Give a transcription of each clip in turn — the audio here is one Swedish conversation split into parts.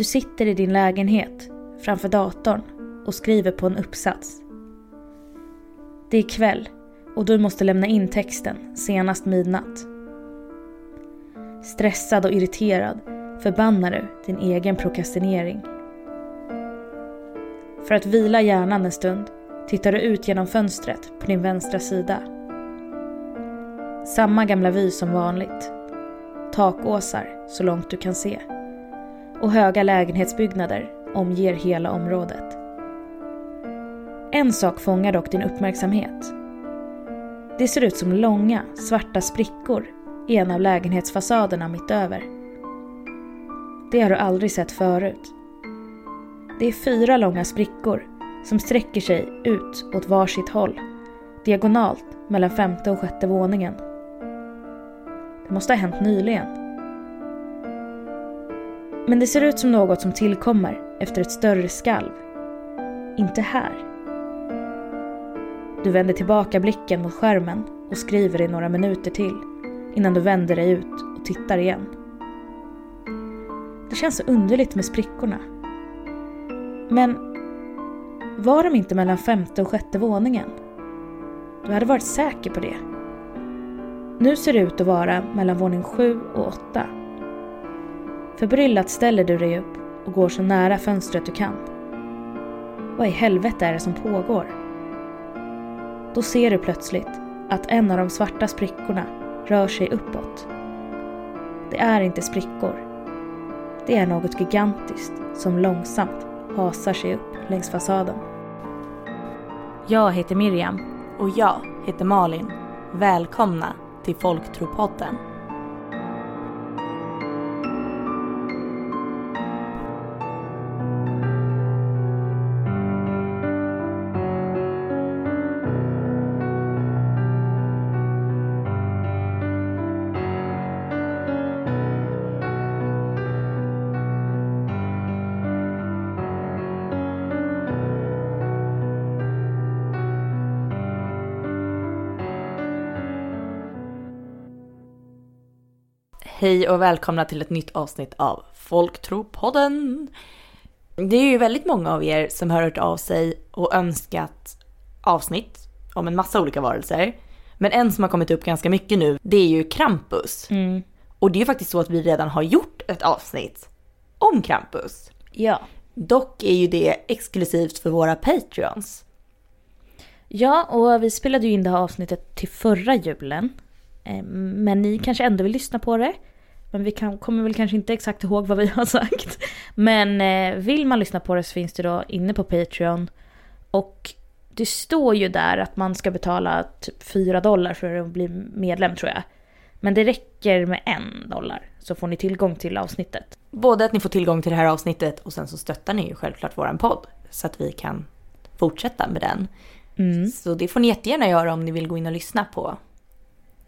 Du sitter i din lägenhet framför datorn och skriver på en uppsats. Det är kväll och du måste lämna in texten senast midnatt. Stressad och irriterad förbannar du din egen prokrastinering. För att vila hjärnan en stund tittar du ut genom fönstret på din vänstra sida. Samma gamla vy som vanligt. Takåsar så långt du kan se. Och höga lägenhetsbyggnader omger hela området. En sak fångar dock din uppmärksamhet. Det ser ut som långa, svarta sprickor i en av lägenhetsfasaderna mitt över. Det har du aldrig sett förut. Det är fyra långa sprickor som sträcker sig ut åt varsitt håll, diagonalt mellan femte och sjätte våningen. Det måste ha hänt nyligen. Men det ser ut som något som tillkommer efter ett större skalv. Inte här. Du vänder tillbaka blicken mot skärmen och skriver i några minuter till innan du vänder dig ut och tittar igen. Det känns så underligt med sprickorna. Men var de inte mellan femte och sjätte våningen? Du hade varit säker på det. Nu ser det ut att vara mellan våning sju och åtta. Förbryllat ställer du dig upp och går så nära fönstret du kan. Vad i helvete är det som pågår? Då ser du plötsligt att en av de svarta sprickorna rör sig uppåt. Det är inte sprickor. Det är något gigantiskt som långsamt hasar sig upp längs fasaden. Jag heter Miriam. Och jag heter Malin. Välkomna till Folktropodden. Hej och välkomna till ett nytt avsnitt av Folktropodden. Det är ju väldigt många av er som har hört av sig och önskat avsnitt om en massa olika varelser. Men en som har kommit upp ganska mycket nu, det är ju Krampus. Mm. Och det är ju faktiskt så att vi redan har gjort ett avsnitt om Krampus. Ja. Dock är ju det exklusivt för våra Patreons. Ja, och vi spelade ju in det här avsnittet till förra julen. Eh, Men ni kanske ändå vill lyssna på det. Men vi kan, kommer väl kanske inte exakt ihåg vad vi har sagt. Men eh, vill man lyssna på det så finns det då inne på Patreon. Och det står ju där att man ska betala typ 4 dollar för att bli medlem tror jag. Men det räcker med en dollar så får ni tillgång till avsnittet. Både att ni får tillgång till det här avsnittet och sen så stöttar ni ju självklart våran podd. Så att vi kan fortsätta med den. Mm. Så det får ni jättegärna göra om ni vill gå in och lyssna på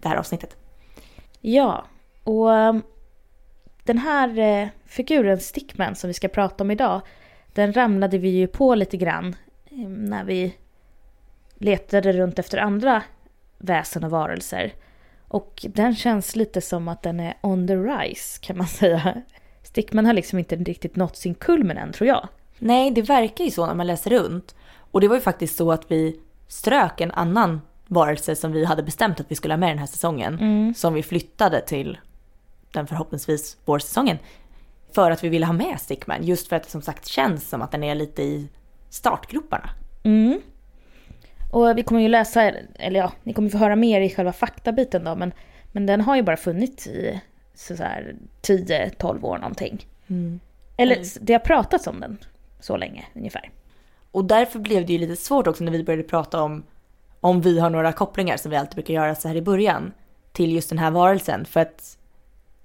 det här avsnittet. Ja, och um, den här eh, figuren Stickman som vi ska prata om idag, den ramlade vi ju på lite grann eh, när vi letade runt efter andra väsen och varelser. Och den känns lite som att den är on the rise kan man säga. Stickman har liksom inte riktigt nått sin kulmen än tror jag. Nej, det verkar ju så när man läser runt. Och det var ju faktiskt så att vi strök en annan varelse som vi hade bestämt att vi skulle ha med den här säsongen. Som vi flyttade till den förhoppningsvis vårsäsongen. För att vi ville ha med Stickman. Just för att det som sagt känns som att den är lite i startgroparna. Mm. Och vi kommer ju läsa, eller ja, ni kommer få höra mer i själva faktabiten då, men, men den har ju bara funnits i så så här 10-12 år någonting. Eller Mm. det har pratats om den så länge ungefär. Och därför blev det ju lite svårt också när vi började prata om om vi har några kopplingar som vi alltid brukar göra så här i början till just den här varelsen. För att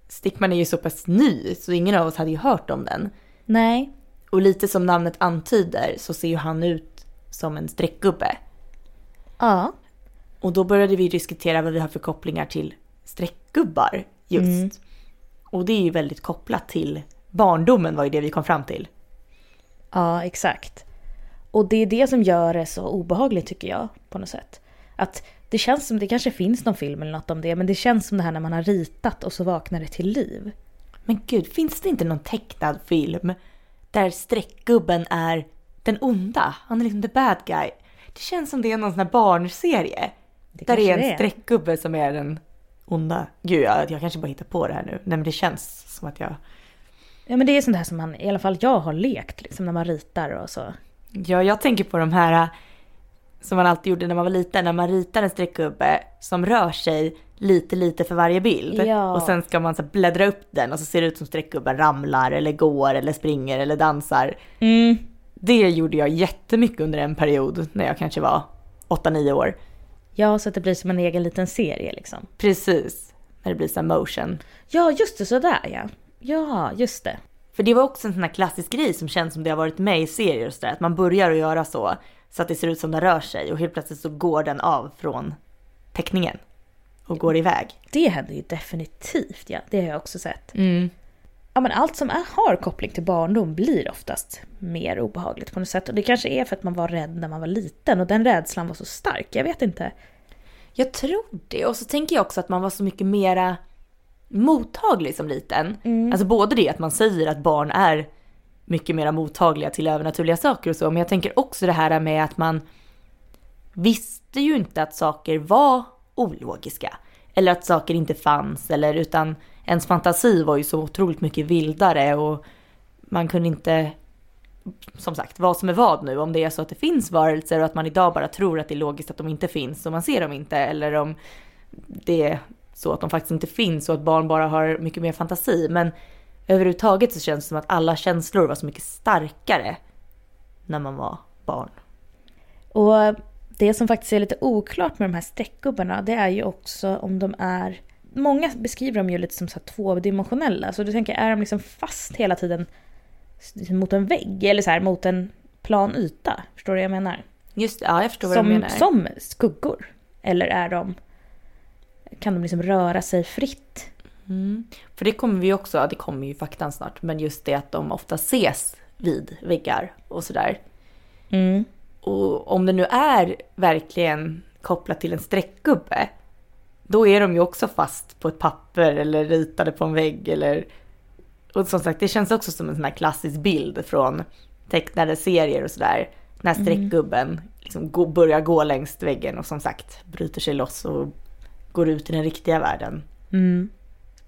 Stickman är ju så pass ny så ingen av oss hade ju hört om den. Nej, Och lite som namnet antyder så ser ju han ut som en streckgubbe. ja, Och då började vi diskutera vad vi har för kopplingar till streckgubbar just. Mm. Och det är ju väldigt kopplat till barndomen var ju det vi kom fram till. ja exakt. Och det är det som gör det så obehagligt tycker jag på något sätt. Att det känns som det kanske finns någon film eller något om det, men det känns som det här när man har ritat och så vaknar det till liv. Men gud, finns det inte någon tecknad film där streckgubben är den onda. Han är liksom the bad guy. Det känns som det är någon sån här barnserie. Det där det är en streckgubbe som är den onda. Gud, jag, jag kanske bara hittar på det här nu. Nej men det känns som att jag... Ja men det är sånt här som man, i alla fall jag har lekt liksom när man ritar och så. Ja, jag tänker på de här som man alltid gjorde när man var liten. När man ritar en streckgubbe som rör sig lite, lite för varje bild. Ja. Och sen ska man så bläddra upp den och så ser det ut som streckgubben ramlar eller går eller springer eller dansar. Mm. Det gjorde jag jättemycket under en period när jag kanske var 8-9 år. Ja, så att det blir som en egen liten serie liksom. Precis, när det blir så motion. Ja, just det, sådär ja. Ja, just det. För det var också en sån här klassisk grej som känns som det har varit med i serier och sådär. Att man börjar att göra så, så att det ser ut som den rör sig och helt plötsligt så går den av från teckningen och går iväg. Det händer ju definitivt, ja. Det har jag också sett. Mm. Ja, men allt som är, har koppling till barndom blir oftast mer obehagligt på något sätt. Och det kanske är för att man var rädd när man var liten och den rädslan var så stark. Jag vet inte. Jag tror det. Och så tänker jag också att man var så mycket mera mottaglig som liten. Alltså både det att man säger att barn är mycket mera mottagliga till övernaturliga saker och så. Men jag tänker också det här med att man visste ju inte att saker var ologiska. Eller att saker inte fanns. Eller utan ens fantasi var ju så otroligt mycket vildare och man kunde inte som sagt, vad som är vad nu. Om det är så att det finns varelser och att man idag bara tror att det är logiskt att de inte finns och man ser dem inte. Eller om det är så att de faktiskt inte finns och att barn bara har mycket mer fantasi. Men överhuvudtaget så känns det som att alla känslor var så mycket starkare när man var barn. Och det som faktiskt är lite oklart med de här streckgubbarna det är ju också om de är... Många beskriver dem ju lite som så tvådimensionella. Så du tänker, är de liksom fast hela tiden mot en vägg? Eller så här mot en plan yta? Förstår du vad jag menar? Just ja jag förstår vad du Som, menar. som skuggor? Eller är de... Kan de liksom röra sig fritt? Mm. För det kommer vi också, det kommer ju faktan snart, men just det att de ofta ses vid väggar och sådär. Mm. Och om det nu är verkligen kopplat till en streckgubbe, då är de ju också fast på ett papper eller ritade på en vägg eller... Och som sagt, det känns också som en sån här klassisk bild från tecknade serier och sådär. När streckgubben liksom börjar gå längs väggen och som sagt bryter sig loss och går ut i den riktiga världen. Mm.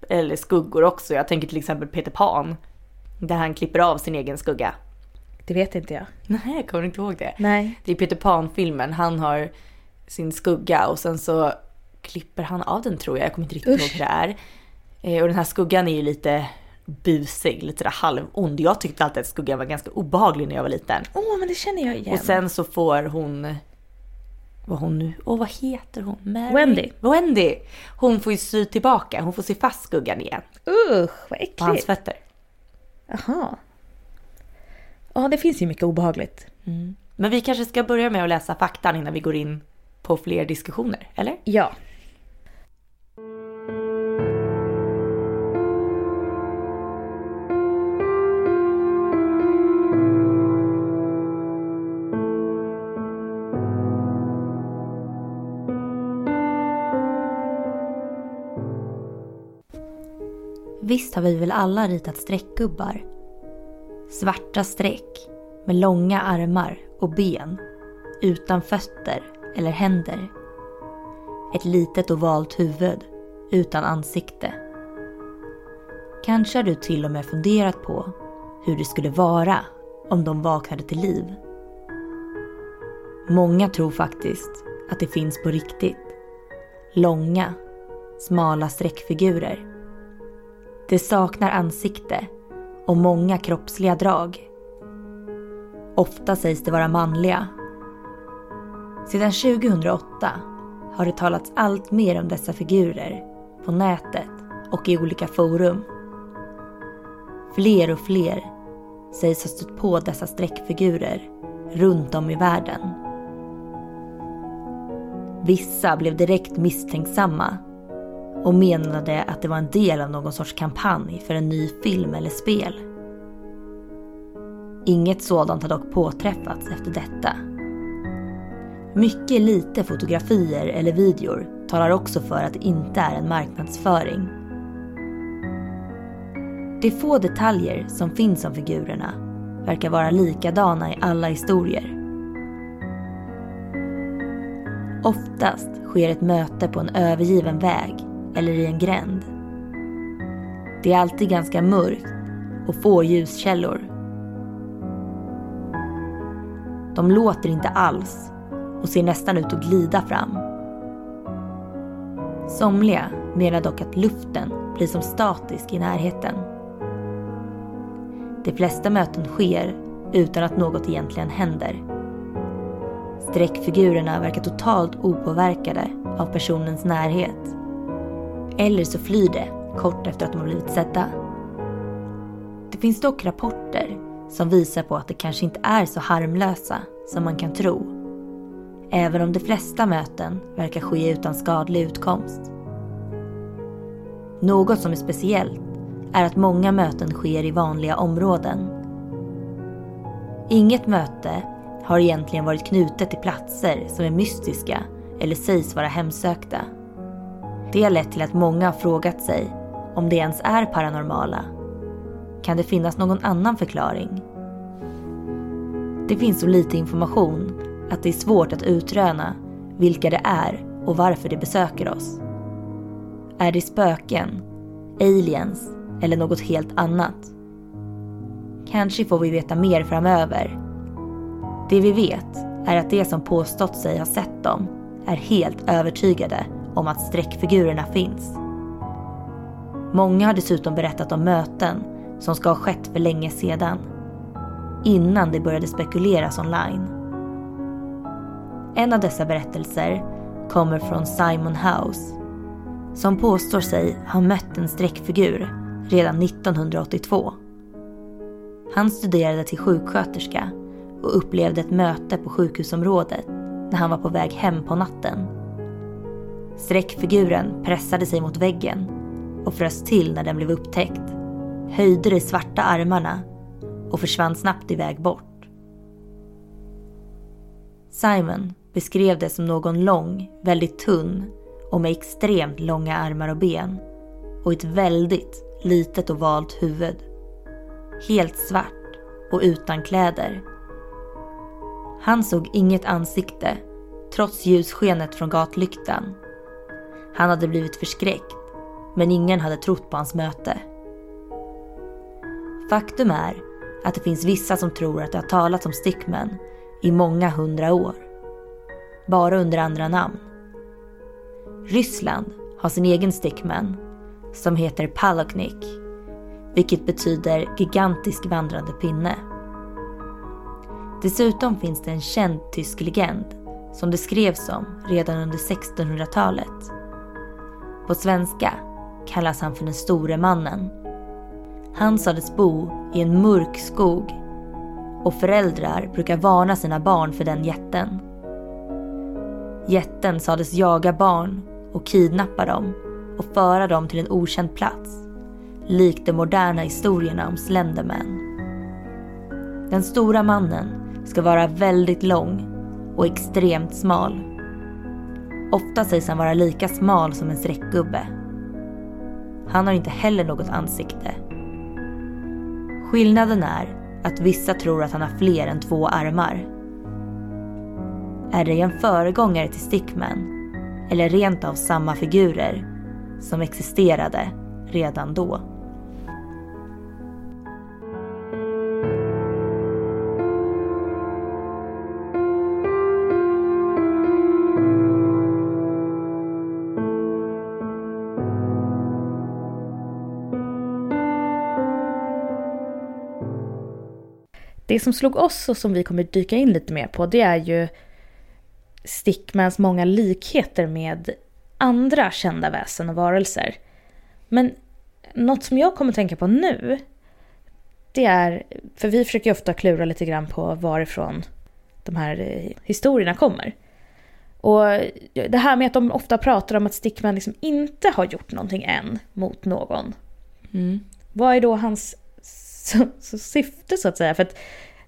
Eller skuggor också. Jag tänker till exempel Peter Pan. Där han klipper av sin egen skugga. Det vet inte jag. Nej, jag kommer inte ihåg det. Nej. Det är Peter Pan-filmen. Han har sin skugga och sen så klipper han av den tror jag. Jag kommer inte riktigt Usch. ihåg hur det är. Eh, Och den här skuggan är ju lite busig, lite där halvond. Jag tyckte alltid att skuggan var ganska obehaglig när jag var liten. Åh, men det känner jag igen. Och sen så får hon... Vad hon nu... Åh, vad heter hon? Mary? Wendy. Wendy! Hon får ju sy tillbaka. Hon får sy fast skuggan igen. Usch, vad På hans äckligt. fötter. Jaha. Ja, det finns ju mycket obehagligt. Men vi kanske ska börja med att läsa faktan innan vi går in på fler diskussioner, eller? Ja. Visst har vi väl alla ritat streckgubbar? Svarta streck med långa armar och ben utan fötter eller händer. Ett litet ovalt huvud utan ansikte. Kanske har du till och med funderat på hur det skulle vara om de vaknade till liv. Många tror faktiskt att det finns på riktigt. Långa, smala streckfigurer det saknar ansikte och många kroppsliga drag. Ofta sägs det vara manliga. Sedan 2008 har det talats allt mer om dessa figurer på nätet och i olika forum. Fler och fler sägs ha stött på dessa streckfigurer runt om i världen. Vissa blev direkt misstänksamma och menade att det var en del av någon sorts kampanj för en ny film eller spel. Inget sådant har dock påträffats efter detta. Mycket lite fotografier eller videor talar också för att det inte är en marknadsföring. De få detaljer som finns om figurerna verkar vara likadana i alla historier. Oftast sker ett möte på en övergiven väg eller i en gränd. Det är alltid ganska mörkt och få ljuskällor. De låter inte alls och ser nästan ut att glida fram. Somliga menar dock att luften blir som statisk i närheten. De flesta möten sker utan att något egentligen händer. Streckfigurerna verkar totalt opåverkade av personens närhet. Eller så flyr de kort efter att de har blivit sedda. Det finns dock rapporter som visar på att de kanske inte är så harmlösa som man kan tro. Även om de flesta möten verkar ske utan skadlig utkomst. Något som är speciellt är att många möten sker i vanliga områden. Inget möte har egentligen varit knutet till platser som är mystiska eller sägs vara hemsökta. Det har lett till att många har frågat sig om det ens är paranormala. Kan det finnas någon annan förklaring? Det finns så lite information att det är svårt att utröna vilka det är och varför de besöker oss. Är det spöken, aliens eller något helt annat? Kanske får vi veta mer framöver. Det vi vet är att de som påstått sig ha sett dem är helt övertygade om att streckfigurerna finns. Många har dessutom berättat om möten som ska ha skett för länge sedan. Innan det började spekuleras online. En av dessa berättelser kommer från Simon House som påstår sig ha mött en streckfigur redan 1982. Han studerade till sjuksköterska och upplevde ett möte på sjukhusområdet när han var på väg hem på natten. Streckfiguren pressade sig mot väggen och frös till när den blev upptäckt, höjde de svarta armarna och försvann snabbt iväg bort. Simon beskrev det som någon lång, väldigt tunn och med extremt långa armar och ben och ett väldigt litet ovalt huvud. Helt svart och utan kläder. Han såg inget ansikte trots ljusskenet från gatlyktan. Han hade blivit förskräckt men ingen hade trott på hans möte. Faktum är att det finns vissa som tror att det har talats om stickmen i många hundra år. Bara under andra namn. Ryssland har sin egen stickman som heter Paloknik, vilket betyder gigantisk vandrande pinne. Dessutom finns det en känd tysk legend som det skrevs om redan under 1600-talet. På svenska kallas han för den store mannen. Han sades bo i en mörk skog och föräldrar brukar varna sina barn för den jätten. Jätten sades jaga barn och kidnappa dem och föra dem till en okänd plats. Likt de moderna historierna om Slenderman. Den stora mannen ska vara väldigt lång och extremt smal. Ofta sägs han vara lika smal som en streckgubbe. Han har inte heller något ansikte. Skillnaden är att vissa tror att han har fler än två armar. Är det en föregångare till Stickman? Eller rent av samma figurer som existerade redan då? Det som slog oss och som vi kommer dyka in lite mer på det är ju Stickmans många likheter med andra kända väsen och varelser. Men något som jag kommer tänka på nu det är, för vi försöker ju ofta klura lite grann på varifrån de här eh, historierna kommer. Och det här med att de ofta pratar om att Stickman liksom inte har gjort någonting än mot någon. Mm. Vad är då hans så, så syfte så att säga? För att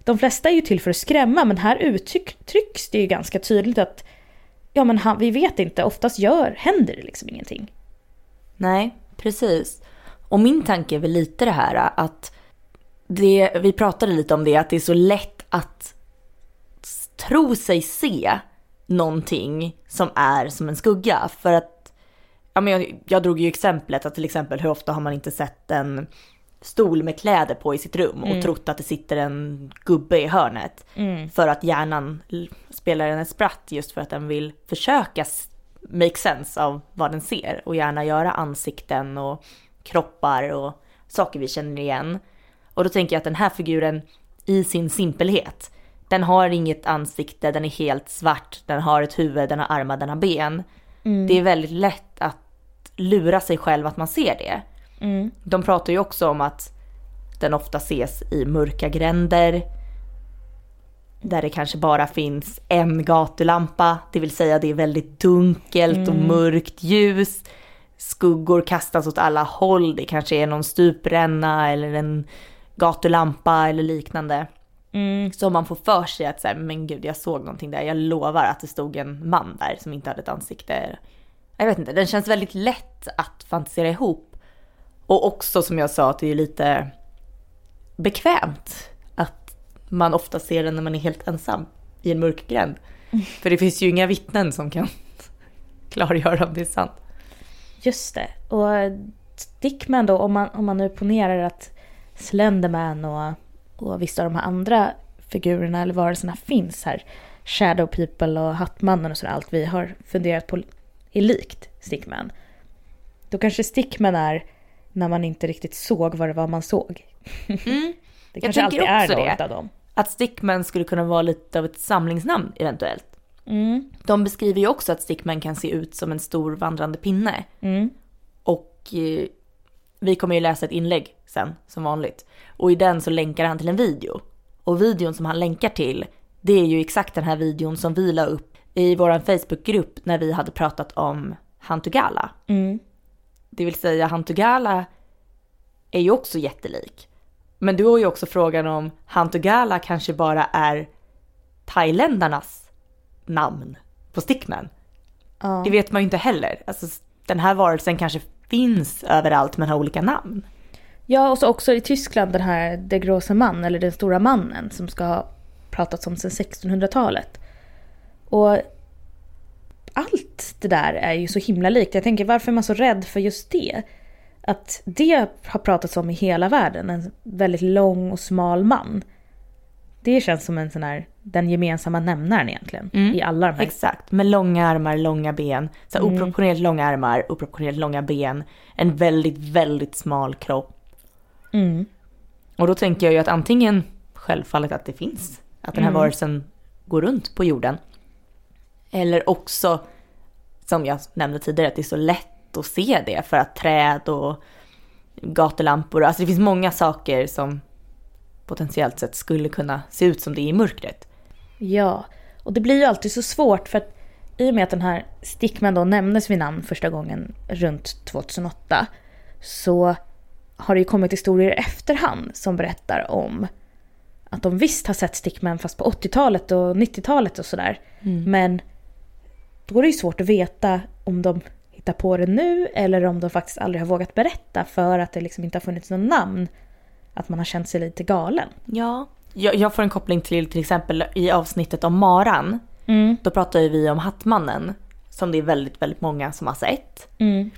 de flesta är ju till för att skrämma men här uttrycks det ju ganska tydligt att ja men han, vi vet inte, oftast gör, händer det liksom ingenting. Nej, precis. Och min tanke är väl lite det här att det, vi pratade lite om det, att det är så lätt att tro sig se någonting som är som en skugga. För att, ja men jag, jag drog ju exemplet att till exempel hur ofta har man inte sett en stol med kläder på i sitt rum och Mm. trott att det sitter en gubbe i hörnet. Mm. För att hjärnan spelar en ett spratt just för att den vill försöka make sense av vad den ser och gärna göra ansikten och kroppar och saker vi känner igen. Och då tänker jag att den här figuren i sin simpelhet, den har inget ansikte, den är helt svart, den har ett huvud, den har armar, den har ben. Mm. Det är väldigt lätt att lura sig själv att man ser det. Mm. De pratar ju också om att den ofta ses i mörka gränder. Där det kanske bara finns en gatulampa, det vill säga det är väldigt dunkelt och mörkt ljus. Skuggor kastas åt alla håll, det kanske är någon stupränna eller en gatulampa eller liknande. Mm. Så man får för sig att så här, men gud jag såg någonting där, jag lovar att det stod en man där som inte hade ett ansikte. Jag vet inte, den känns väldigt lätt att fantisera ihop. Och också som jag sa att det är lite bekvämt att man ofta ser den när man är helt ensam i en mörk gränd. För det finns ju inga vittnen som kan klargöra om det är sant. Just det. Och Stickman då, om man, om man nu ponerar att Slenderman och, och vissa av de här andra figurerna eller varelserna finns här. Shadow People och Hattmannen och sådär, allt vi har funderat på är likt Stickman. Då kanske Stickman är när man inte riktigt såg vad det var man såg. Mm. Det Jag kanske alltid tänker är något det. av dem. Att Stickman skulle kunna vara lite av ett samlingsnamn eventuellt. Mm. De beskriver ju också att Stickman kan se ut som en stor vandrande pinne. Mm. Och eh, vi kommer ju läsa ett inlägg sen, som vanligt. Och i den så länkar han till en video. Och videon som han länkar till, det är ju exakt den här videon som vi la upp i vår Facebookgrupp när vi hade pratat om Hantugala. Mm. Det vill säga Hantugala är ju också jättelik. Men du har ju också frågan om Hantugala kanske bara är thailändarnas namn på Stickman. Ja. Det vet man ju inte heller. Alltså, den här varelsen kanske finns överallt men har olika namn. Ja, och så också i Tyskland den här De Große Mann, eller den stora mannen, som ska ha pratats om sedan 1600-talet. Och allt det där är ju så himla likt. Jag tänker, varför är man så rädd för just det? Att det har pratats om i hela världen, en väldigt lång och smal man. Det känns som en sån här, den gemensamma nämnaren egentligen, Mm. i alla de här. Exakt, med långa armar, långa ben. Så här, oproportionerligt långa armar, oproportionerligt långa ben. En väldigt, väldigt smal kropp. Mm. Och då tänker jag ju att antingen självfallet att det finns, att den här Mm. varelsen går runt på jorden. Eller också, som jag nämnde tidigare, att det är så lätt att se det för att träd och gatulampor, alltså det finns många saker som potentiellt sett skulle kunna se ut som det är i mörkret. Ja, och det blir ju alltid så svårt för att i och med att den här Stickman då nämndes vid namn första gången runt 2008 så har det ju kommit historier i efterhand som berättar om att de visst har sett Stickman fast på 80-talet och 90-talet och sådär. Men då är det ju svårt att veta om de hittar på det nu eller om de faktiskt aldrig har vågat berätta för att det liksom inte har funnits någon namn. Att man har känt sig lite galen. Ja. Jag, jag får en koppling till till exempel i avsnittet om Maran. Mm. Då pratar ju vi om Hattmannen. Som det är väldigt, väldigt många som har sett. Mm.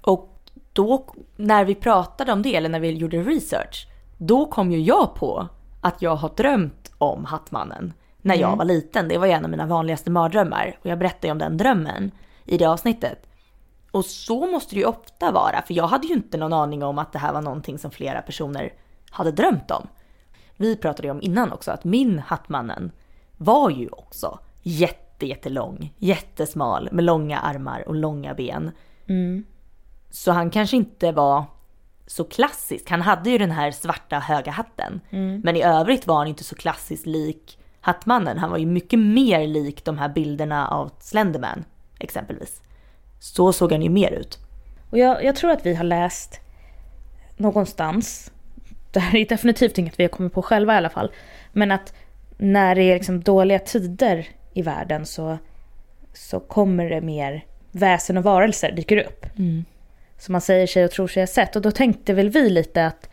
Och då när vi pratade om det, eller när vi gjorde research, då kom ju jag på att jag har drömt om Hattmannen när jag var liten. Det var ju en av mina vanligaste mardrömmar. Och jag berättade ju om den drömmen i det avsnittet. Och så måste det ju ofta vara, för jag hade ju inte någon aning om att det här var någonting som flera personer hade drömt om. Vi pratade ju om innan också att min Hattmannen var ju också jätte, jättelång, jättesmal med långa armar och långa ben. Mm. Så han kanske inte var så klassisk. Han hade ju den här svarta höga hatten. Men i övrigt var han inte så klassiskt lik Hattmannen. Han var ju mycket mer lik de här bilderna av Slenderman exempelvis. Så såg han ju mer ut. Och jag, jag tror att vi har läst någonstans, det här är definitivt inget vi har kommit på själva i alla fall, men att när det är liksom dåliga tider i världen så, så kommer det mer väsen och varelser dyker upp. Som man säger sig och tror sig ha sett. Och då tänkte väl vi lite att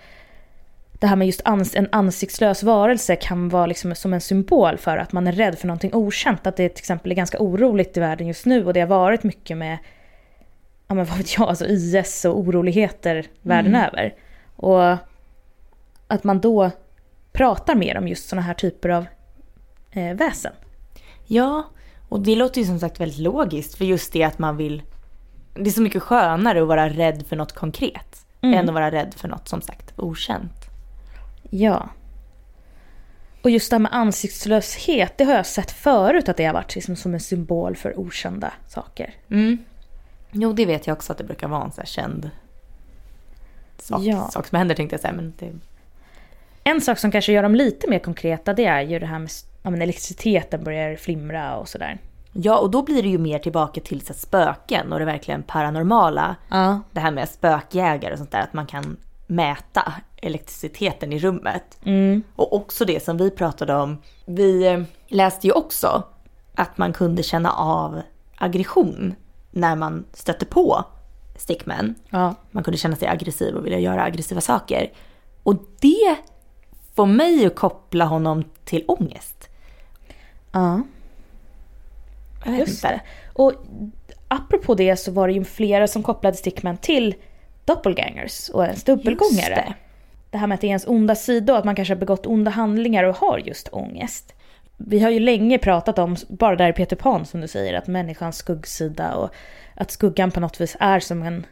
det här med just ans en ansiktslös varelse kan vara liksom som en symbol för att man är rädd för någonting okänt. Att det till exempel är ganska oroligt i världen just nu och det har varit mycket med, ja men vad vet jag, alltså IS och oroligheter världen Mm. över. Och att man då pratar mer om just sådana här typer av eh, väsen. Ja, och det låter ju som sagt väldigt logiskt för just det att man vill... Det är så mycket skönare att vara rädd för något konkret Mm. än att vara rädd för något som sagt okänt. Ja. Och just det här med ansiktslöshet, det har jag sett förut att det har varit liksom som en symbol för okända saker. Mm. Jo, det vet jag också att det brukar vara en sån här känd sak, Ja. sak som händer tänkte jag säga. Men det, En sak som kanske gör dem lite mer konkreta det är ju det här med ja, men elektriciteten börjar flimra och sådär. ja, och då blir det ju mer tillbaka till så spöken och det verkligen paranormala. Ja. Det här med spökjägare och sånt där, att man kan mäta elektriciteten i rummet. Mm. Och också det som vi pratade om. Vi eh, läste ju också att man kunde känna av aggression när man stötte på stickmän. Ja. Man kunde känna sig aggressiv och vilja göra aggressiva saker. Och det får mig att koppla honom till ångest. Ja. Jag vet Just inte. det. Och apropå det så var det ju flera som kopplade Stickman till doppelgangers och ens dubbelgångare. Det. det. här med att det är ens onda sida och att man kanske har begått onda handlingar och har just ångest. Vi har ju länge pratat om, bara där i Peter Pan som du säger, att människans skuggsida och att skuggan på något vis är som en,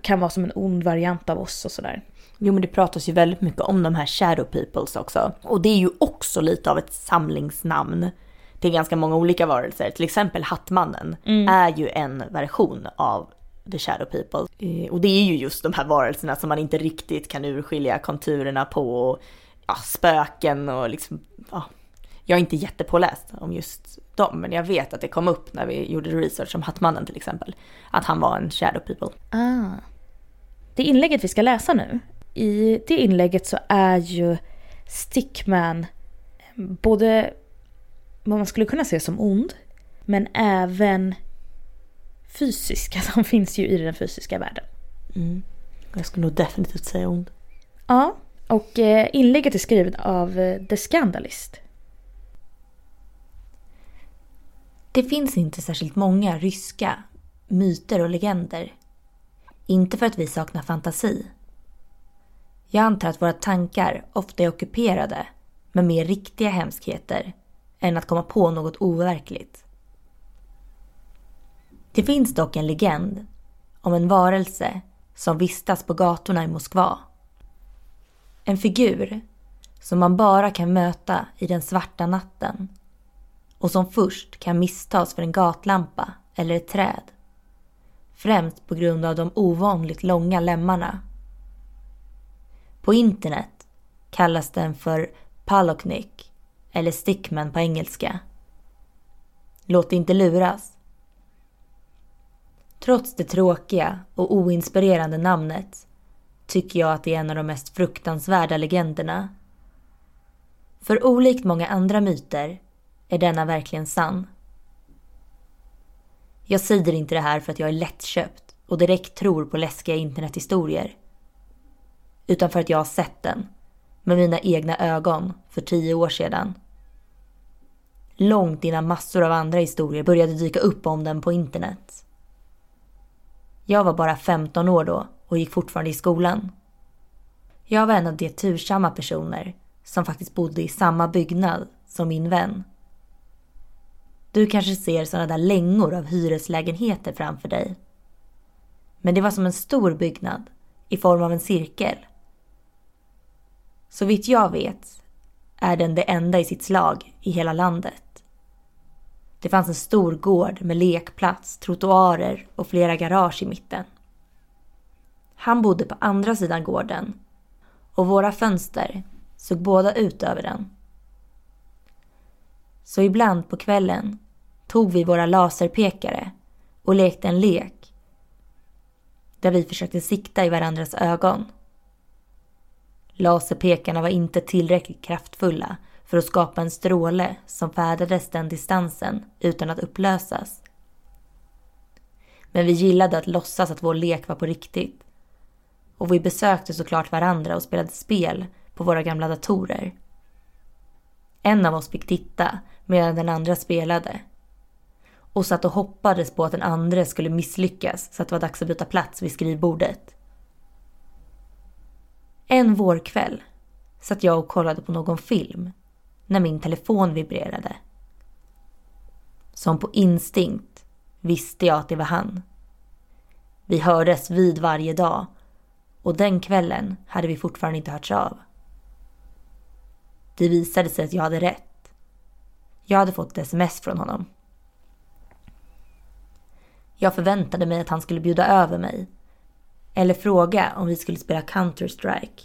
kan vara som en ond variant av oss och sådär. Jo men det pratas ju väldigt mycket om de här shadow peoples också. Och det är ju också lite av ett samlingsnamn till ganska många olika varelser. Till exempel Hattmannen är ju en version av the shadow people. Eh, Och det är ju just de här varelserna som man inte riktigt kan urskilja konturerna på. Och, ja, spöken och liksom, ja. Jag är inte jättepåläst om just dem, men jag vet att det kom upp när vi gjorde research om Hattmannen till exempel. Att han var en shadow people. Ah. Det inlägget vi ska läsa nu, i det inlägget så är ju Stickman både vad man skulle kunna se som ond, men även fysisk. Alltså han finns ju i den fysiska världen. Mm. Jag skulle nog definitivt säga ond. Ja, och eh, inlägget är skrivet av eh, The Scandalist. Det finns inte särskilt många ryska myter och legender. Inte för att vi saknar fantasi. Jag antar att våra tankar ofta är ockuperade med mer riktiga hemskheter än att komma på något overkligt. Det finns dock en legend om en varelse som vistas på gatorna i Moskva. En figur som man bara kan möta i den svarta natten och som först kan misstas för en gatlampa eller ett träd. Främst på grund av de ovanligt långa lemmarna. På internet kallas den för Paloknik eller Stickman på engelska. Låt dig inte luras. Trots det tråkiga och oinspirerande namnet tycker jag att det är en av de mest fruktansvärda legenderna. För olikt många andra myter är denna verkligen sann? Jag säger inte det här för att jag är lättköpt och direkt tror på läskiga internethistorier. Utan för att jag har sett den med mina egna ögon för tio år sedan. Långt innan massor av andra historier började dyka upp om den på internet. Jag var bara 15 år då och gick fortfarande i skolan. Jag var en av de tursamma personer som faktiskt bodde i samma byggnad som min vän. Du kanske ser sådana där längor av hyreslägenheter framför dig. Men det var som en stor byggnad i form av en cirkel. Så vitt jag vet är den det enda i sitt slag i hela landet. Det fanns en stor gård med lekplats, trottoarer och flera garage i mitten. Han bodde på andra sidan gården och våra fönster såg båda ut över den. Så ibland på kvällen tog vi våra laserpekare och lekte en lek där vi försökte sikta i varandras ögon. Laserpekarna var inte tillräckligt kraftfulla för att skapa en stråle som färdades den distansen utan att upplösas. Men vi gillade att låtsas att vår lek var på riktigt. Och vi besökte såklart varandra och spelade spel på våra gamla datorer. En av oss fick titta medan den andra spelade. Och satt och hoppades på att den andra skulle misslyckas så att det var dags att byta plats vid skrivbordet. En vårkväll satt jag och kollade på någon film när min telefon vibrerade. Som på instinkt visste jag att det var han. Vi hördes vid varje dag och den kvällen hade vi fortfarande inte hörts av. Det visade sig att jag hade rätt. Jag hade fått ett sms från honom. Jag förväntade mig att han skulle bjuda över mig eller fråga om vi skulle spela Counter-Strike.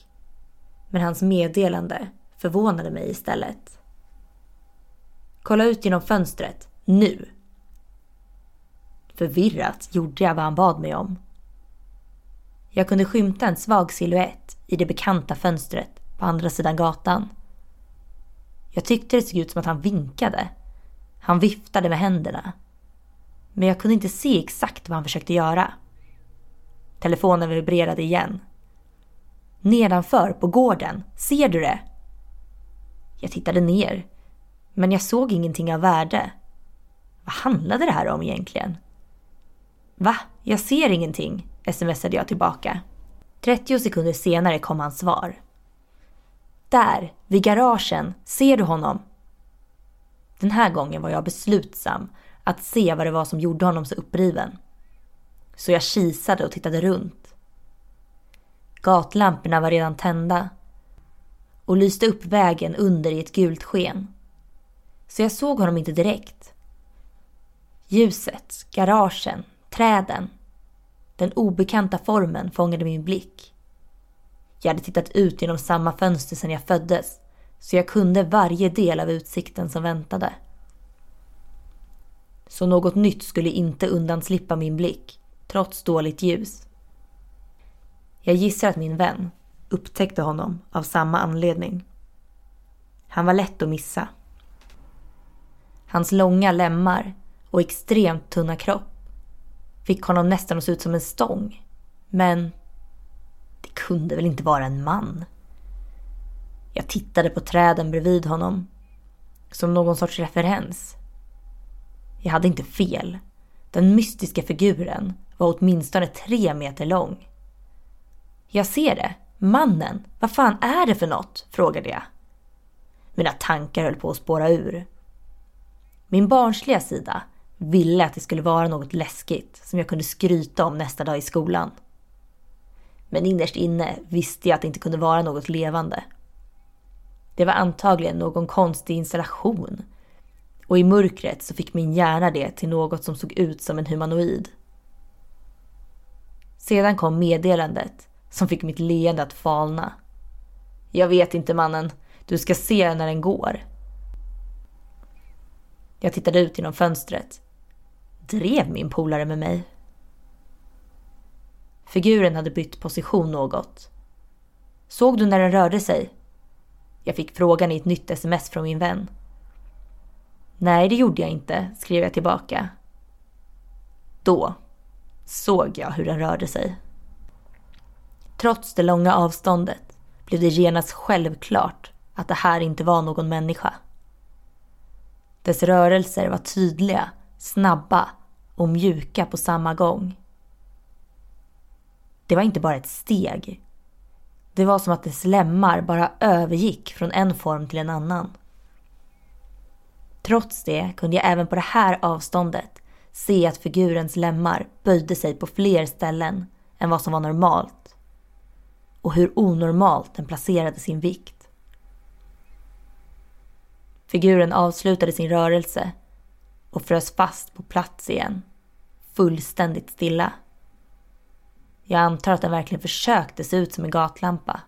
Men hans meddelande förvånade mig istället. Kolla ut genom fönstret, nu! Förvirrat gjorde jag vad han bad mig om. Jag kunde skymta en svag siluett i det bekanta fönstret på andra sidan gatan. Jag tyckte det såg ut som att han vinkade. Han viftade med händerna. Men jag kunde inte se exakt vad han försökte göra. Telefonen vibrerade igen. Nedanför, på gården. Ser du det? Jag tittade ner. Men jag såg ingenting av värde. Vad handlade det här om egentligen? Va? Jag ser ingenting, smsade jag tillbaka. 30 sekunder senare kom hans svar. Där, vid garagen, ser du honom? Den här gången var jag beslutsam att se vad det var som gjorde honom så uppriven. Så jag kisade och tittade runt. Gatlamporna var redan tända och lyste upp vägen under i ett gult sken. Så jag såg honom inte direkt. Ljuset, garagen, träden. Den obekanta formen fångade min blick. Jag hade tittat ut genom samma fönster sedan jag föddes så jag kunde varje del av utsikten som väntade. Så något nytt skulle inte undanslippa min blick, trots dåligt ljus. Jag gissar att min vän upptäckte honom av samma anledning. Han var lätt att missa. Hans långa lemmar och extremt tunna kropp fick honom nästan att se ut som en stång. Men det kunde väl inte vara en man? Jag tittade på träden bredvid honom. Som någon sorts referens. Jag hade inte fel. Den mystiska figuren var åtminstone tre meter lång. Jag ser det. Mannen. Vad fan är det för något? frågade jag. Mina tankar höll på att spåra ur. Min barnsliga sida ville att det skulle vara något läskigt som jag kunde skryta om nästa dag i skolan. Men innerst inne visste jag att det inte kunde vara något levande. Det var antagligen någon konstig installation. Och i mörkret så fick min hjärna det till något som såg ut som en humanoid. Sedan kom meddelandet som fick mitt leende att falna. Jag vet inte mannen, du ska se när den går. Jag tittade ut genom fönstret. Drev min polare med mig? Figuren hade bytt position något. Såg du när den rörde sig? Jag fick frågan i ett nytt sms från min vän. Nej, det gjorde jag inte, skrev jag tillbaka. Då såg jag hur den rörde sig. Trots det långa avståndet blev det genast självklart att det här inte var någon människa. Dess rörelser var tydliga, snabba och mjuka på samma gång. Det var inte bara ett steg. Det var som att dess lemmar bara övergick från en form till en annan. Trots det kunde jag även på det här avståndet se att figurens lemmar böjde sig på fler ställen än vad som var normalt. Och hur onormalt den placerade sin vikt. Figuren avslutade sin rörelse och frös fast på plats igen. Fullständigt stilla. Jag antar att den verkligen försökte se ut som en gatlampa.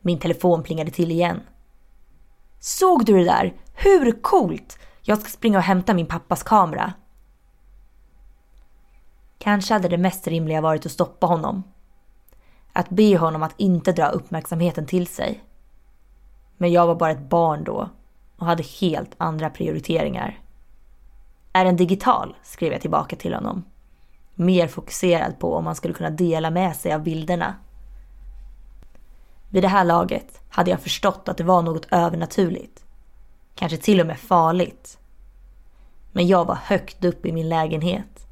Min telefon plingade till igen. Såg du det där? Hur coolt? Jag ska springa och hämta min pappas kamera. Kanske hade det mest rimliga varit att stoppa honom. Att be honom att inte dra uppmärksamheten till sig. Men jag var bara ett barn då och hade helt andra prioriteringar. Är den digital? skrev jag tillbaka till honom. Mer fokuserad på om man skulle kunna dela med sig av bilderna. Vid det här laget hade jag förstått att det var något övernaturligt. Kanske till och med farligt. Men jag var högt upp i min lägenhet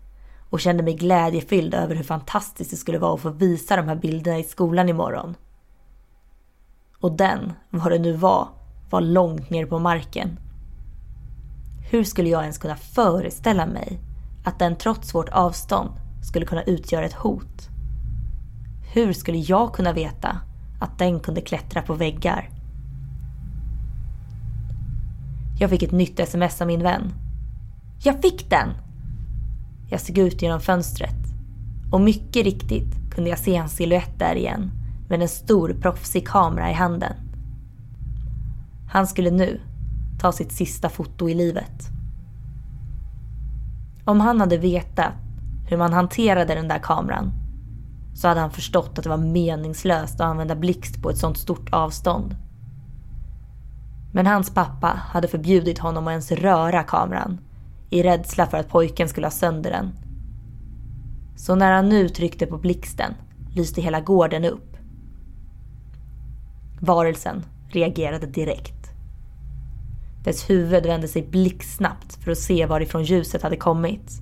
och kände mig glädjefylld över hur fantastiskt det skulle vara att få visa de här bilderna i skolan imorgon. Och den, vad det nu var, var långt ner på marken. Hur skulle jag ens kunna föreställa mig att den trots vårt avstånd skulle kunna utgöra ett hot? Hur skulle jag kunna veta att den kunde klättra på väggar? Jag fick ett nytt sms av min vän. Jag fick den! Jag såg ut genom fönstret och mycket riktigt kunde jag se hans siluett där igen med en stor proffsig kamera i handen. Han skulle nu ta sitt sista foto i livet. Om han hade vetat hur man hanterade den där kameran så hade han förstått att det var meningslöst att använda blixt på ett sånt stort avstånd. Men hans pappa hade förbjudit honom att ens röra kameran i rädsla för att pojken skulle ha sönder den. Så när han nu tryckte på blixten lyste hela gården upp. Varelsen reagerade direkt. Dess huvud vände sig blixtsnabbt för att se varifrån ljuset hade kommit.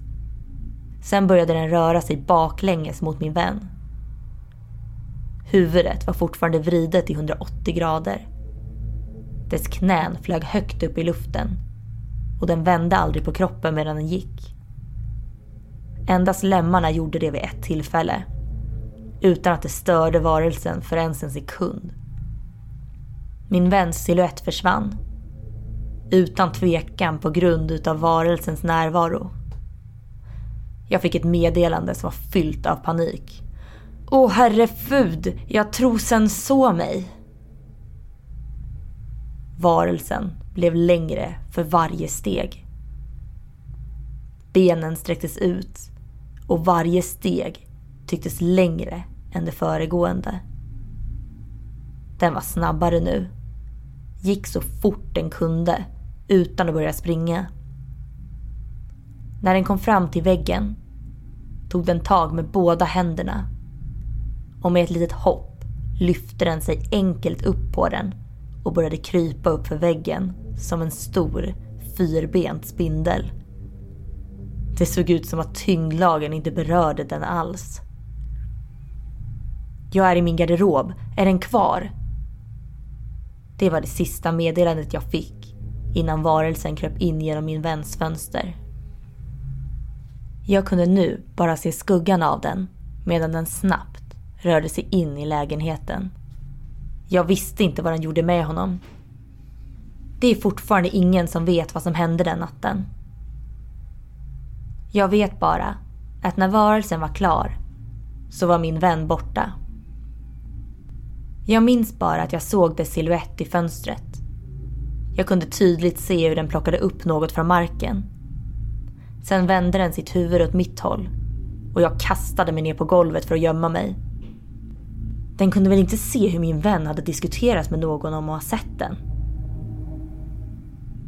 Sen började den röra sig baklänges mot min vän. Huvudet var fortfarande vridet i 180 grader. Dess knän flög högt upp i luften och den vände aldrig på kroppen medan den gick. Endast lemmarna gjorde det vid ett tillfälle. Utan att det störde varelsen för ens en sekund. Min väns siluett försvann. Utan tvekan på grund utav varelsens närvaro. Jag fick ett meddelande som var fyllt av panik. Åh herrefud, jag trosen så mig. Varelsen blev längre för varje steg. Benen sträcktes ut och varje steg tycktes längre än det föregående. Den var snabbare nu. Gick så fort den kunde utan att börja springa. När den kom fram till väggen tog den tag med båda händerna och med ett litet hopp lyfte den sig enkelt upp på den och började krypa upp för väggen som en stor fyrbent spindel. Det såg ut som att tyngdlagen inte berörde den alls. Jag är i min garderob. Är den kvar? Det var det sista meddelandet jag fick innan varelsen kröp in genom min väns fönster. Jag kunde nu bara se skuggan av den medan den snabbt rörde sig in i lägenheten. Jag visste inte vad den gjorde med honom. Det är fortfarande ingen som vet vad som hände den natten. Jag vet bara att när varelsen var klar så var min vän borta. Jag minns bara att jag såg dess siluett i fönstret. Jag kunde tydligt se hur den plockade upp något från marken. Sen vände den sitt huvud åt mitt håll och jag kastade mig ner på golvet för att gömma mig. Den kunde väl inte se hur min vän hade diskuterat med någon om att ha sett den.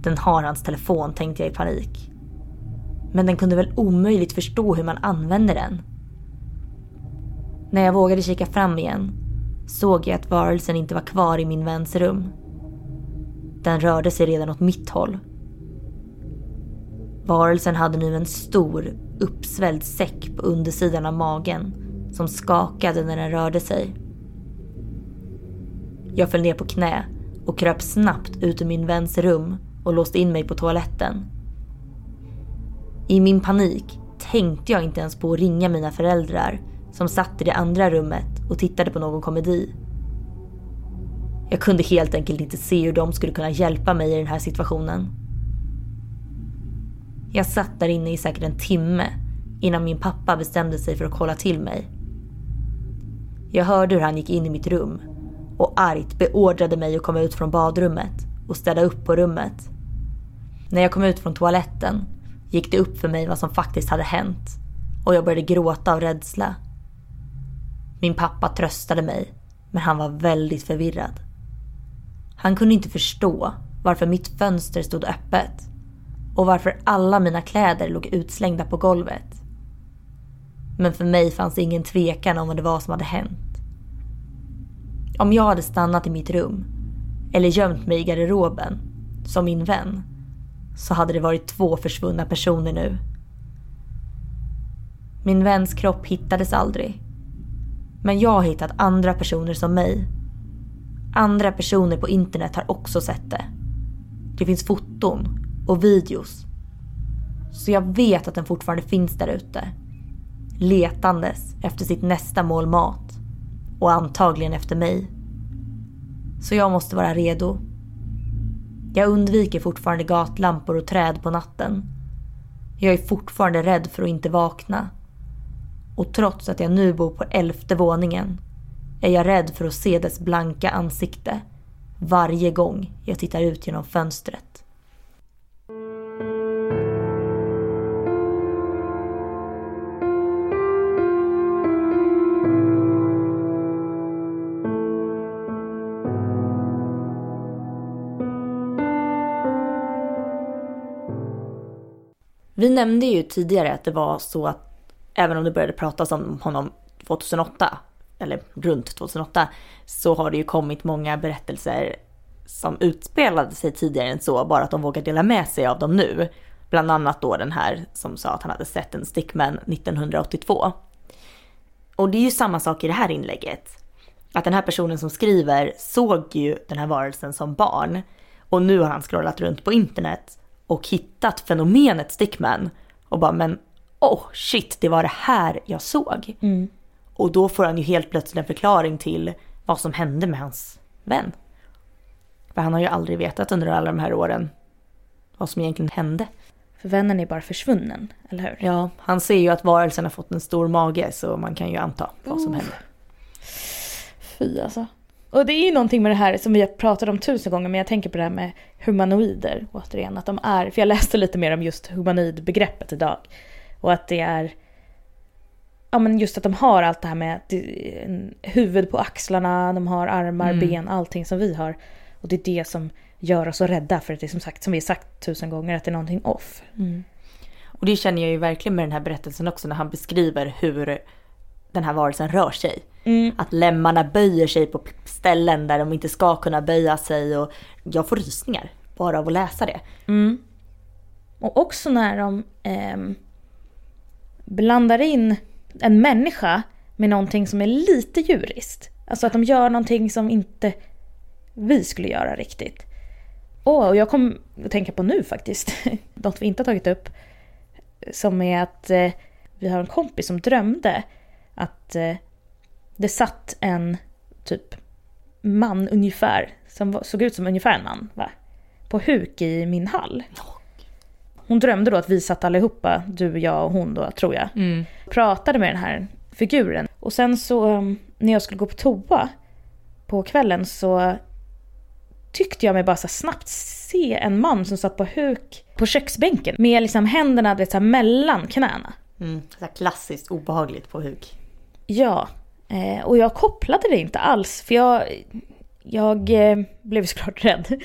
Den har hans telefon tänkte jag i panik. Men den kunde väl omöjligt förstå hur man använder den. När jag vågade kika fram igen såg jag att varelsen inte var kvar i min väns rum. Den rörde sig redan åt mitt håll. Varelsen hade nu en stor uppsvälld säck på undersidan av magen som skakade när den rörde sig. Jag föll ner på knä och kröp snabbt ut ur min väns rum och låste in mig på toaletten. I min panik tänkte jag inte ens på att ringa mina föräldrar som satt i det andra rummet och tittade på någon komedi. Jag kunde helt enkelt inte se hur de skulle kunna hjälpa mig i den här situationen. Jag satt där inne i säkert en timme innan min pappa bestämde sig för att kolla till mig. Jag hörde hur han gick in i mitt rum och argt beordrade mig att komma ut från badrummet och städa upp på rummet. När jag kom ut från toaletten gick det upp för mig vad som faktiskt hade hänt och jag började gråta av rädsla. Min pappa tröstade mig, men han var väldigt förvirrad. Han kunde inte förstå varför mitt fönster stod öppet och varför alla mina kläder låg utslängda på golvet. Men för mig fanns det ingen tvekan om vad det var som hade hänt. Om jag hade stannat i mitt rum eller gömt mig i garderoben som min vän så hade det varit två försvunna personer nu. Min väns kropp hittades aldrig. Men jag har hittat andra personer som mig. Andra personer på internet har också sett det. Det finns foton och videos. Så jag vet att den fortfarande finns där ute. Letandes efter sitt nästa mål mat. Och antagligen efter mig. Så jag måste vara redo. Jag undviker fortfarande gatlampor och träd på natten. Jag är fortfarande rädd för att inte vakna. Och trots att jag nu bor på elfte våningen är jag rädd för att se dess blanka ansikte varje gång jag tittar ut genom fönstret. Vi nämnde ju tidigare att det var så att även om det började pratas om honom 2008, eller runt 2008, så har det ju kommit många berättelser som utspelade sig tidigare än så, bara att de vågar dela med sig av dem nu. Bland annat då den här som sa att han hade sett en stickman 1982. Och det är ju samma sak i det här inlägget. Att den här personen som skriver såg ju den här varelsen som barn. Och nu har han scrollat runt på internet och hittat fenomenet stickman. Och bara men oh shit, det var det här jag såg. Mm. Och då får han ju helt plötsligt en förklaring till vad som hände med hans vän. För han har ju aldrig vetat under alla de här åren vad som egentligen hände. För vännen är bara försvunnen, eller hur? Ja, han ser ju att varelsen har fått en stor mage så man kan ju anta vad som Oh. hände. Fy alltså. Och det är ju någonting med det här som vi har pratat om tusen gånger men jag tänker på det här med humanoider återigen. Att de är, för jag läste lite mer om just humanoidbegreppet idag. Och att det är Ja men just att de har allt det här med huvud på axlarna, de har armar, Mm. ben, allting som vi har. Och det är det som gör oss så rädda för att det är som sagt, som vi har sagt tusen gånger, att det är någonting off. Och det känner jag ju verkligen med den här berättelsen också när han beskriver hur den här varelsen rör sig. Att lemmarna böjer sig på ställen där de inte ska kunna böja sig och jag får rysningar bara av att läsa det. Mm. Och också när de ehm, blandar in en människa med någonting som är lite djuriskt. Alltså att de gör någonting som inte vi skulle göra riktigt. Oh, och jag kom att tänka på nu faktiskt, något vi inte har tagit upp. Som är att eh, vi har en kompis som drömde att eh, det satt en typ man ungefär, som såg ut som ungefär en man, va? på huk i min hall. Hon drömde då att vi satt allihopa, du, jag och hon då tror jag, pratade med den här figuren. Och sen så um, när jag skulle gå på toa på kvällen så tyckte jag mig bara så snabbt se en man som satt på huk på köksbänken med liksom händerna vet, så här, mellan knäna. Mm. Så klassiskt obehagligt på huk. Ja, eh, och jag kopplade det inte alls för jag, jag eh, blev såklart rädd.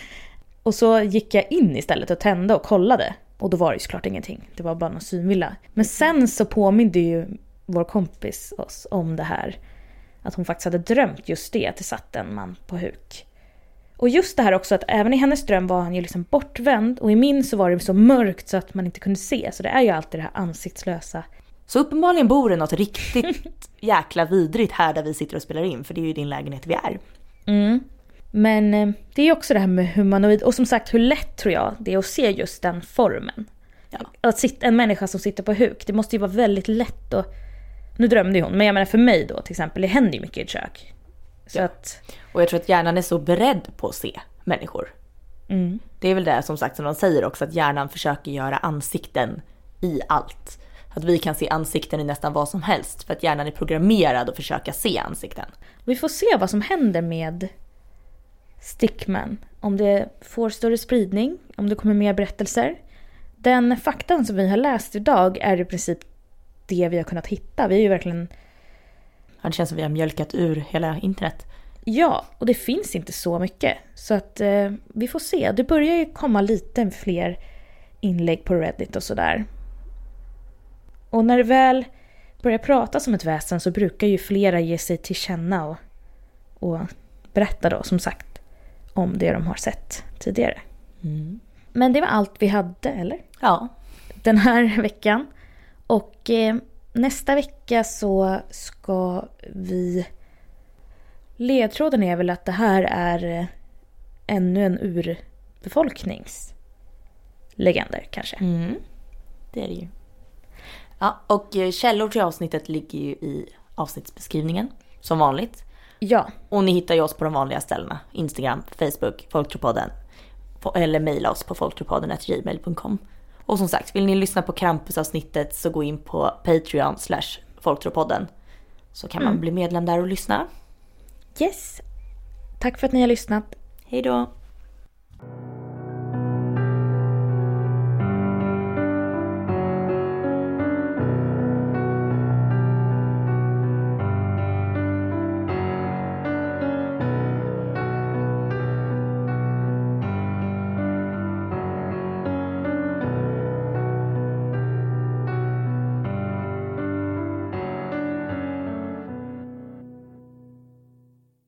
Och så gick jag in istället och tände och kollade. Och då var det ju såklart ingenting, det var bara någon synvilla. Men sen så påminde ju vår kompis oss om det här. Att hon faktiskt hade drömt just det, att det satt en man på huk. Och just det här också att även i hennes dröm var han ju liksom bortvänd och i min så var det så mörkt så att man inte kunde se. Så det är ju alltid det här ansiktslösa Så uppenbarligen bor det något riktigt jäkla vidrigt här där vi sitter och spelar in för det är ju din lägenhet vi är. Mm. Men eh, det är också det här med humanoid och som sagt hur lätt tror jag det är att se just den formen. Ja. Att sitta, en människa som sitter på huk, det måste ju vara väldigt lätt att... Nu drömde ju hon, men jag menar för mig då till exempel, det händer ju mycket i ett kök. Så att... Och jag tror att hjärnan är så beredd på att se människor. Mm. Det är väl det som sagt som de säger också att hjärnan försöker göra ansikten i allt. Att vi kan se ansikten i nästan vad som helst för att hjärnan är programmerad att försöka se ansikten. Vi får se vad som händer med Stickman. Om det får större spridning, om det kommer mer berättelser. Den faktan som vi har läst idag är i princip det vi har kunnat hitta. Vi är ju verkligen Ja, Det känns som vi har mjölkat ur hela internet. Ja, och det finns inte så mycket. Så att eh, vi får se. Det börjar ju komma lite fler inlägg på Reddit och sådär. Och när det väl börjar prata som ett väsen så brukar ju flera ge sig till känna och, och berätta då som sagt om det de har sett tidigare. Mm. Men det var allt vi hade, eller? Ja. Den här veckan. Och eh, nästa vecka så ska vi... Ledtråden är väl att det här är eh, ännu en urbefolkningslegender kanske. Mm. Det är det ju. Ja, och eh, källor till avsnittet ligger ju i avsnittsbeskrivningen. Som vanligt. Ja, Och ni hittar ju oss på de vanliga ställena. Instagram, Facebook, Folktropodden. Fo- Eller mejla oss på folktropodden.gmail.com. Och som sagt, vill ni lyssna på Krampusavsnittet så gå in på Patreon slash Folktropodden. Så kan man bli medlem där och lyssna. yes. Tack för att ni har lyssnat. Hej då!